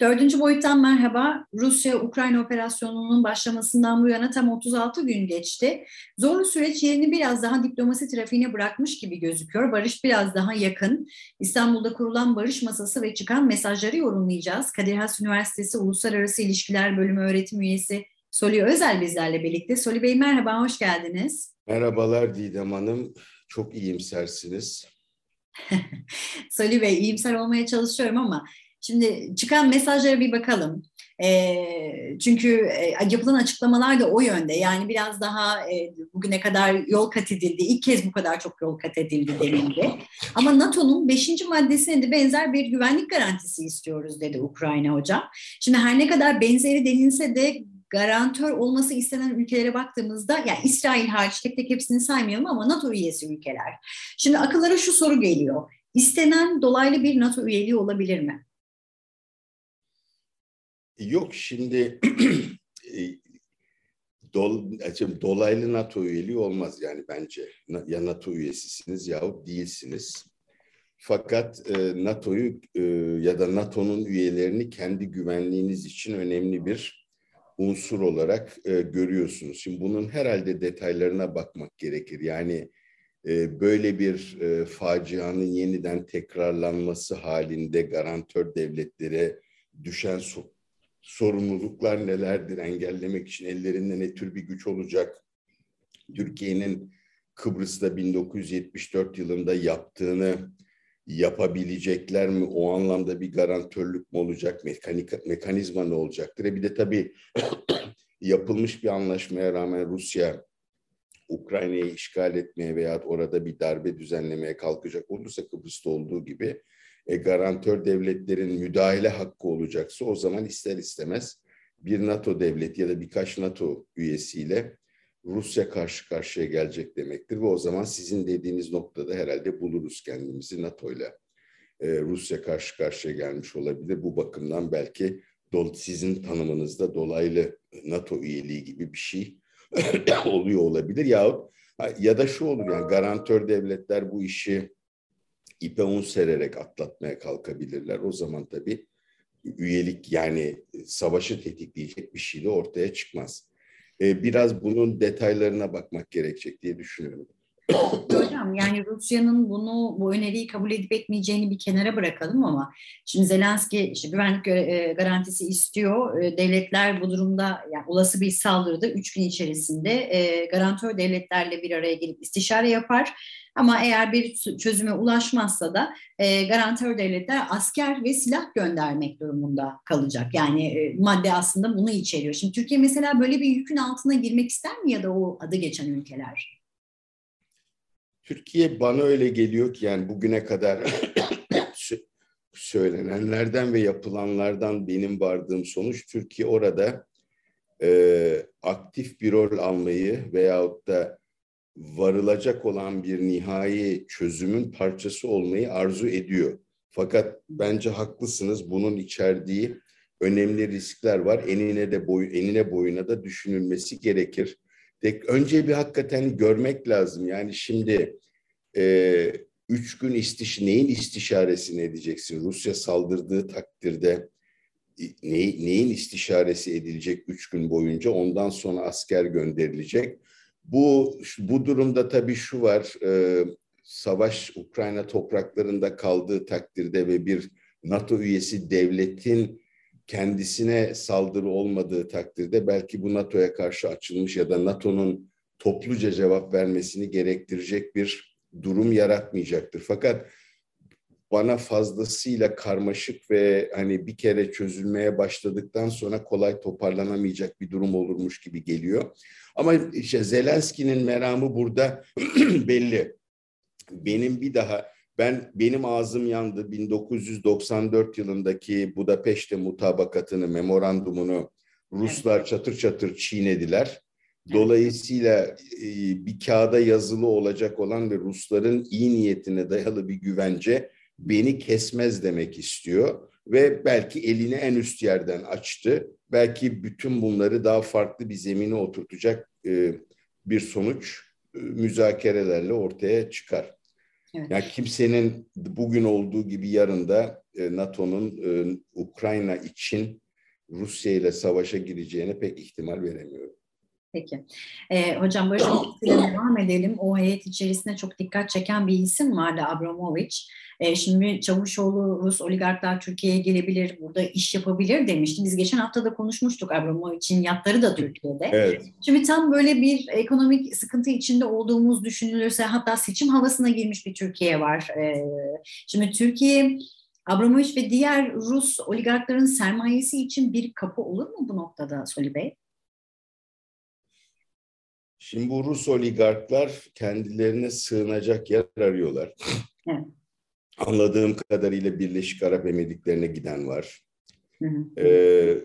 Dördüncü boyuttan merhaba. Rusya-Ukrayna operasyonunun başlamasından bu yana tam 36 gün geçti. Zorlu süreç yerini biraz daha diplomasi trafiğine bırakmış gibi gözüküyor. Barış biraz daha yakın. İstanbul'da kurulan barış masası ve çıkan mesajları yorumlayacağız. Kadir Has Üniversitesi Uluslararası İlişkiler Bölümü öğretim üyesi Soli Özel bizlerle birlikte. Soli Bey merhaba, hoş geldiniz. Merhabalar Didem Hanım. Çok iyimsersiniz. Soli Bey, iyimser olmaya çalışıyorum ama Şimdi çıkan mesajlara bir bakalım. E, çünkü e, yapılan açıklamalar da o yönde. Yani biraz daha e, bugüne kadar yol kat edildi. İlk kez bu kadar çok yol kat edildi denildi. Ama NATO'nun 5. maddesine de benzer bir güvenlik garantisi istiyoruz dedi Ukrayna hocam. Şimdi her ne kadar benzeri denilse de garantör olması istenen ülkelere baktığımızda yani İsrail hariç tek tek hepsini saymayalım ama NATO üyesi ülkeler. Şimdi akıllara şu soru geliyor. İstenen dolaylı bir NATO üyeliği olabilir mi? Yok şimdi e, dol, dolaylı NATO üyeliği olmaz yani bence. Ya NATO üyesisiniz yahut değilsiniz. Fakat e, NATO'yu e, ya da NATO'nun üyelerini kendi güvenliğiniz için önemli bir unsur olarak e, görüyorsunuz. Şimdi bunun herhalde detaylarına bakmak gerekir. Yani e, böyle bir e, facianın yeniden tekrarlanması halinde garantör devletlere düşen sorumluluklar nelerdir engellemek için ellerinde ne tür bir güç olacak? Türkiye'nin Kıbrıs'ta 1974 yılında yaptığını yapabilecekler mi? O anlamda bir garantörlük mü olacak? Mekanik, mekanizma ne olacaktır? E bir de tabii yapılmış bir anlaşmaya rağmen Rusya Ukrayna'yı işgal etmeye veya orada bir darbe düzenlemeye kalkacak olursa Kıbrıs'ta olduğu gibi e, garantör devletlerin müdahale hakkı olacaksa o zaman ister istemez bir NATO devleti ya da birkaç NATO üyesiyle Rusya karşı karşıya gelecek demektir ve o zaman sizin dediğiniz noktada herhalde buluruz kendimizi NATO ile. E, Rusya karşı karşıya gelmiş olabilir. Bu bakımdan belki sizin tanımınızda dolaylı NATO üyeliği gibi bir şey oluyor olabilir. Yahut ya da şu olur yani garantör devletler bu işi ipe un sererek atlatmaya kalkabilirler. O zaman tabii üyelik yani savaşı tetikleyecek bir şey de ortaya çıkmaz. Ee, biraz bunun detaylarına bakmak gerekecek diye düşünüyorum. Hocam yani Rusya'nın bunu bu öneriyi kabul edip etmeyeceğini bir kenara bırakalım ama şimdi Zelenski işte güvenlik e, garantisi istiyor. E, devletler bu durumda yani olası bir saldırıda üç gün içerisinde e, garantör devletlerle bir araya gelip istişare yapar. Ama eğer bir çözüme ulaşmazsa da e, garantör devletler asker ve silah göndermek durumunda kalacak. Yani e, madde aslında bunu içeriyor. Şimdi Türkiye mesela böyle bir yükün altına girmek ister mi ya da o adı geçen ülkeler? Türkiye bana öyle geliyor ki yani bugüne kadar söylenenlerden ve yapılanlardan benim vardığım sonuç Türkiye orada e, aktif bir rol almayı veyahut da varılacak olan bir nihai çözümün parçası olmayı arzu ediyor. Fakat bence haklısınız bunun içerdiği önemli riskler var. Enine de boy, enine boyuna da düşünülmesi gerekir. Tek önce bir hakikaten görmek lazım. Yani şimdi e, üç gün istiş neyin istişaresini edeceksin? Rusya saldırdığı takdirde ne, neyin istişaresi edilecek üç gün boyunca? Ondan sonra asker gönderilecek. Bu bu durumda tabii şu var. E, savaş Ukrayna topraklarında kaldığı takdirde ve bir NATO üyesi devletin kendisine saldırı olmadığı takdirde belki bu NATO'ya karşı açılmış ya da NATO'nun topluca cevap vermesini gerektirecek bir durum yaratmayacaktır. Fakat bana fazlasıyla karmaşık ve hani bir kere çözülmeye başladıktan sonra kolay toparlanamayacak bir durum olurmuş gibi geliyor. Ama işte Zelenski'nin meramı burada belli. Benim bir daha ben benim ağzım yandı 1994 yılındaki Budapeşte mutabakatını, memorandumunu Ruslar çatır çatır çiğnediler. Dolayısıyla e, bir kağıda yazılı olacak olan ve Rusların iyi niyetine dayalı bir güvence beni kesmez demek istiyor ve belki elini en üst yerden açtı. Belki bütün bunları daha farklı bir zemine oturtacak e, bir sonuç e, müzakerelerle ortaya çıkar. Evet. Yani kimsenin bugün olduğu gibi yarın da e, NATO'nun e, Ukrayna için Rusya ile savaşa gireceğine pek ihtimal veremiyorum. Peki. Ee, hocam böyle devam edelim. O heyet içerisinde çok dikkat çeken bir isim vardı Abramovich. Ee, şimdi Çavuşoğlu Rus oligarklar Türkiye'ye gelebilir, burada iş yapabilir demişti. Biz geçen hafta da konuşmuştuk Abramovich'in yatları da Türkiye'de. Evet. Şimdi tam böyle bir ekonomik sıkıntı içinde olduğumuz düşünülürse hatta seçim havasına girmiş bir Türkiye var. Ee, şimdi Türkiye Abramovich ve diğer Rus oligarkların sermayesi için bir kapı olur mu bu noktada Soli Bey? Şimdi bu Rus oligarklar kendilerine sığınacak yer arıyorlar. Evet. Anladığım kadarıyla Birleşik Arap Emirlikleri'ne giden var. Hı hı. Ee,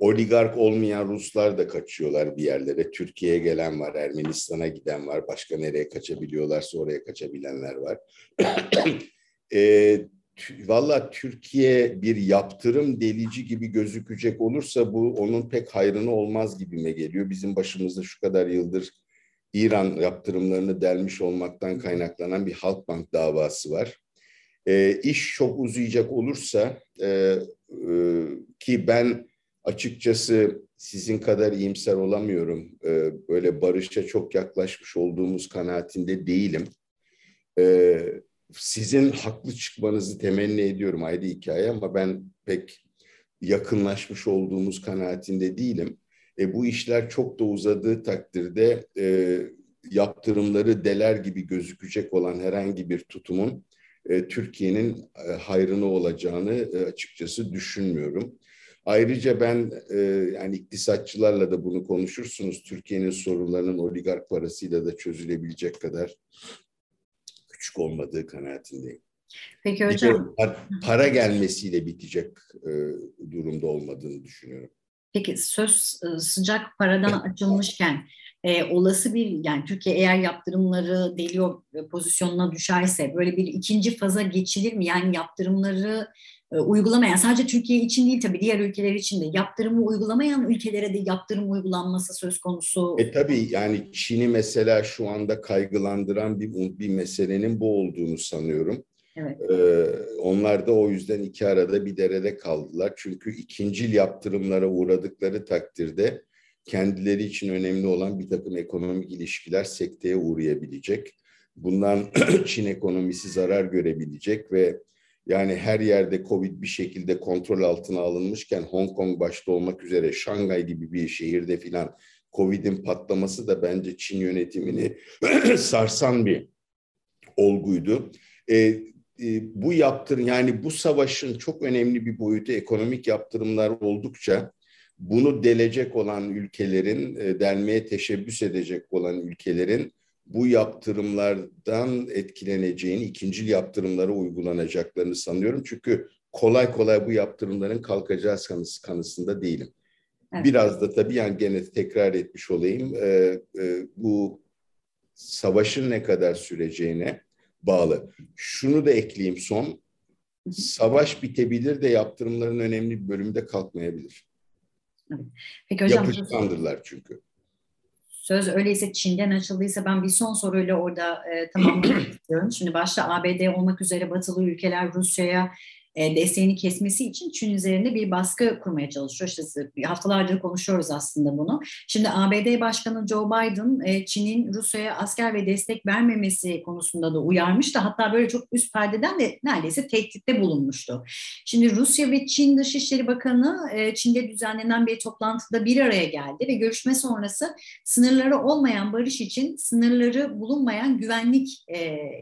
oligark olmayan Ruslar da kaçıyorlar bir yerlere. Türkiye'ye gelen var, Ermenistan'a giden var. Başka nereye kaçabiliyorlarsa oraya kaçabilenler var. ee, Valla Türkiye bir yaptırım delici gibi gözükecek olursa bu onun pek hayrına olmaz gibime geliyor. Bizim başımızda şu kadar yıldır İran yaptırımlarını delmiş olmaktan kaynaklanan bir Halkbank davası var. E, iş çok uzayacak olursa e, e, ki ben açıkçası sizin kadar iyimser olamıyorum. E, böyle barışça çok yaklaşmış olduğumuz kanaatinde değilim. E, sizin haklı çıkmanızı temenni ediyorum ayrı hikaye ama ben pek yakınlaşmış olduğumuz kanaatinde değilim. E, bu işler çok da uzadığı takdirde e, yaptırımları deler gibi gözükecek olan herhangi bir tutumun e, Türkiye'nin e, hayrına olacağını e, açıkçası düşünmüyorum. Ayrıca ben e, yani iktisatçılarla da bunu konuşursunuz. Türkiye'nin sorunlarının oligark parasıyla da çözülebilecek kadar küçük olmadığı kanaatindeyim. Peki hocam. para gelmesiyle bitecek e, durumda olmadığını düşünüyorum. Peki söz sıcak paradan açılmışken e, olası bir yani Türkiye eğer yaptırımları deliyor pozisyonuna düşerse böyle bir ikinci faza geçilir mi? Yani yaptırımları e, uygulamayan sadece Türkiye için değil tabii diğer ülkeler için de yaptırımı uygulamayan ülkelere de yaptırım uygulanması söz konusu. E tabii yani Çin'i mesela şu anda kaygılandıran bir, bir meselenin bu olduğunu sanıyorum. Evet. Ee, onlar da o yüzden iki arada bir derede kaldılar. Çünkü ikincil yaptırımlara uğradıkları takdirde kendileri için önemli olan bir takım ekonomik ilişkiler sekteye uğrayabilecek. Bundan Çin ekonomisi zarar görebilecek ve yani her yerde Covid bir şekilde kontrol altına alınmışken Hong Kong başta olmak üzere Şangay gibi bir şehirde filan Covid'in patlaması da bence Çin yönetimini sarsan bir olguydu. E, bu yaptırım yani bu savaşın çok önemli bir boyutu ekonomik yaptırımlar oldukça bunu delecek olan ülkelerin, e, delmeye teşebbüs edecek olan ülkelerin bu yaptırımlardan etkileneceğini, ikincil yaptırımlara uygulanacaklarını sanıyorum. Çünkü kolay kolay bu yaptırımların kalkacağı kanısı, kanısında değilim. Evet. Biraz da tabii yani gene tekrar etmiş olayım, e, e, bu savaşın ne kadar süreceğine bağlı. Şunu da ekleyeyim son, savaş bitebilir de yaptırımların önemli bir bölümü de kalkmayabilir. Peki hocam. Yapışkandırlar çünkü. Söz öyleyse Çin'den açıldıysa ben bir son soruyla orada e, tamamlamak istiyorum. Şimdi başta ABD olmak üzere batılı ülkeler Rusya'ya e, desteğini kesmesi için Çin üzerinde bir baskı kurmaya çalışıyor. İşte haftalardır konuşuyoruz aslında bunu. Şimdi ABD Başkanı Joe Biden e, Çin'in Rusya'ya asker ve destek vermemesi konusunda da uyarmıştı. Hatta böyle çok üst perdeden de neredeyse tehditte bulunmuştu. Şimdi Rusya ve Çin Dışişleri Bakanı e, Çin'de düzenlenen bir toplantıda bir araya geldi ve görüşme sonrası sınırları olmayan barış için sınırları bulunmayan güvenlik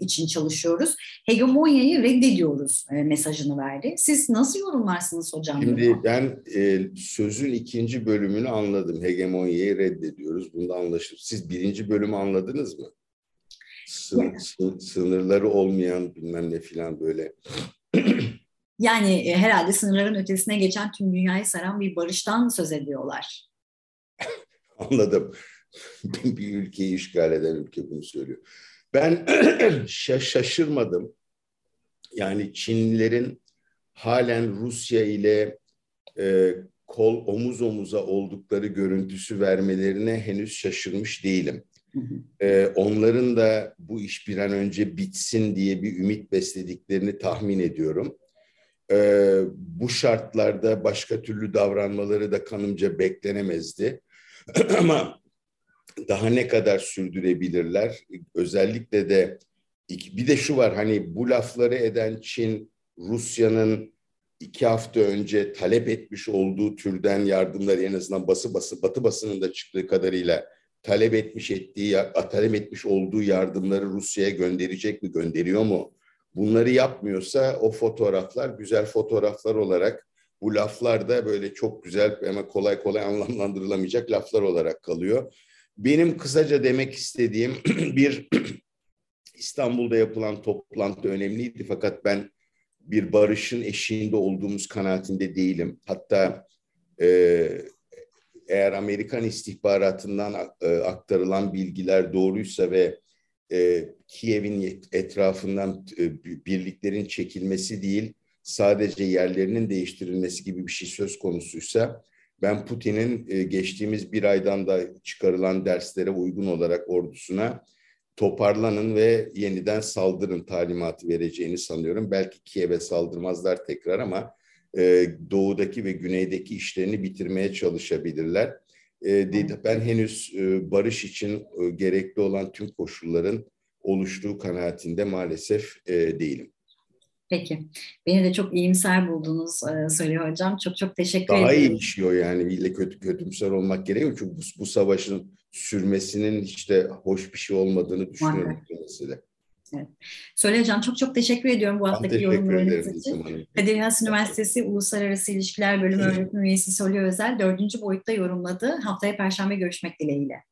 için çalışıyoruz. Hegemonyayı reddediyoruz mesajını mesajını verdi. Siz nasıl yorumlarsınız hocam? Şimdi ben e, sözün ikinci bölümünü anladım. Hegemonyayı reddediyoruz. Bunda anlaşılır. Siz birinci bölümü anladınız mı? Sın, sın, sınırları olmayan bilmem ne filan böyle. yani e, herhalde sınırların ötesine geçen tüm dünyayı saran bir barıştan söz ediyorlar. Anladım. bir ülkeyi işgal eden ülke bunu söylüyor. Ben şaşırmadım. Yani Çinlilerin halen Rusya ile e, kol omuz omuza oldukları görüntüsü vermelerine henüz şaşırmış değilim. Ee, onların da bu iş bir an önce bitsin diye bir ümit beslediklerini tahmin ediyorum. Ee, bu şartlarda başka türlü davranmaları da kanımca beklenemezdi. Ama daha ne kadar sürdürebilirler? Özellikle de bir de şu var hani bu lafları eden Çin, Rusya'nın iki hafta önce talep etmiş olduğu türden yardımları en azından bası bası batı basının da çıktığı kadarıyla talep etmiş ettiği talep etmiş olduğu yardımları Rusya'ya gönderecek mi gönderiyor mu? Bunları yapmıyorsa o fotoğraflar güzel fotoğraflar olarak bu laflar da böyle çok güzel ama kolay kolay anlamlandırılamayacak laflar olarak kalıyor. Benim kısaca demek istediğim bir İstanbul'da yapılan toplantı önemliydi fakat ben bir barışın eşiğinde olduğumuz kanaatinde değilim. Hatta e, eğer Amerikan istihbaratından e, aktarılan bilgiler doğruysa ve e, Kiev'in etrafından e, birliklerin çekilmesi değil, sadece yerlerinin değiştirilmesi gibi bir şey söz konusuysa ben Putin'in e, geçtiğimiz bir aydan da çıkarılan derslere uygun olarak ordusuna toparlanın ve yeniden saldırın talimatı vereceğini sanıyorum. Belki Kiev'e saldırmazlar tekrar ama e, doğudaki ve güneydeki işlerini bitirmeye çalışabilirler. E, dedi, ben henüz e, barış için e, gerekli olan tüm koşulların oluştuğu kanaatinde maalesef e, değilim. Peki. Beni de çok iyimser buldunuz e, söylüyor hocam. Çok çok teşekkür Daha ederim. Daha iyi işiyor yani. İlle kötü kötümser olmak gerekiyor. Çünkü bu, bu savaşın sürmesinin hiç de hoş bir şey olmadığını düşünüyorum mesela. Evet. Söyle hocam çok çok teşekkür ediyorum bu haftaki yorumlarınız için. Kadir Has Üniversitesi Uluslararası İlişkiler Bölümü öğretim üyesi Solü Özel dördüncü boyutta yorumladı. Haftaya Perşembe görüşmek dileğiyle.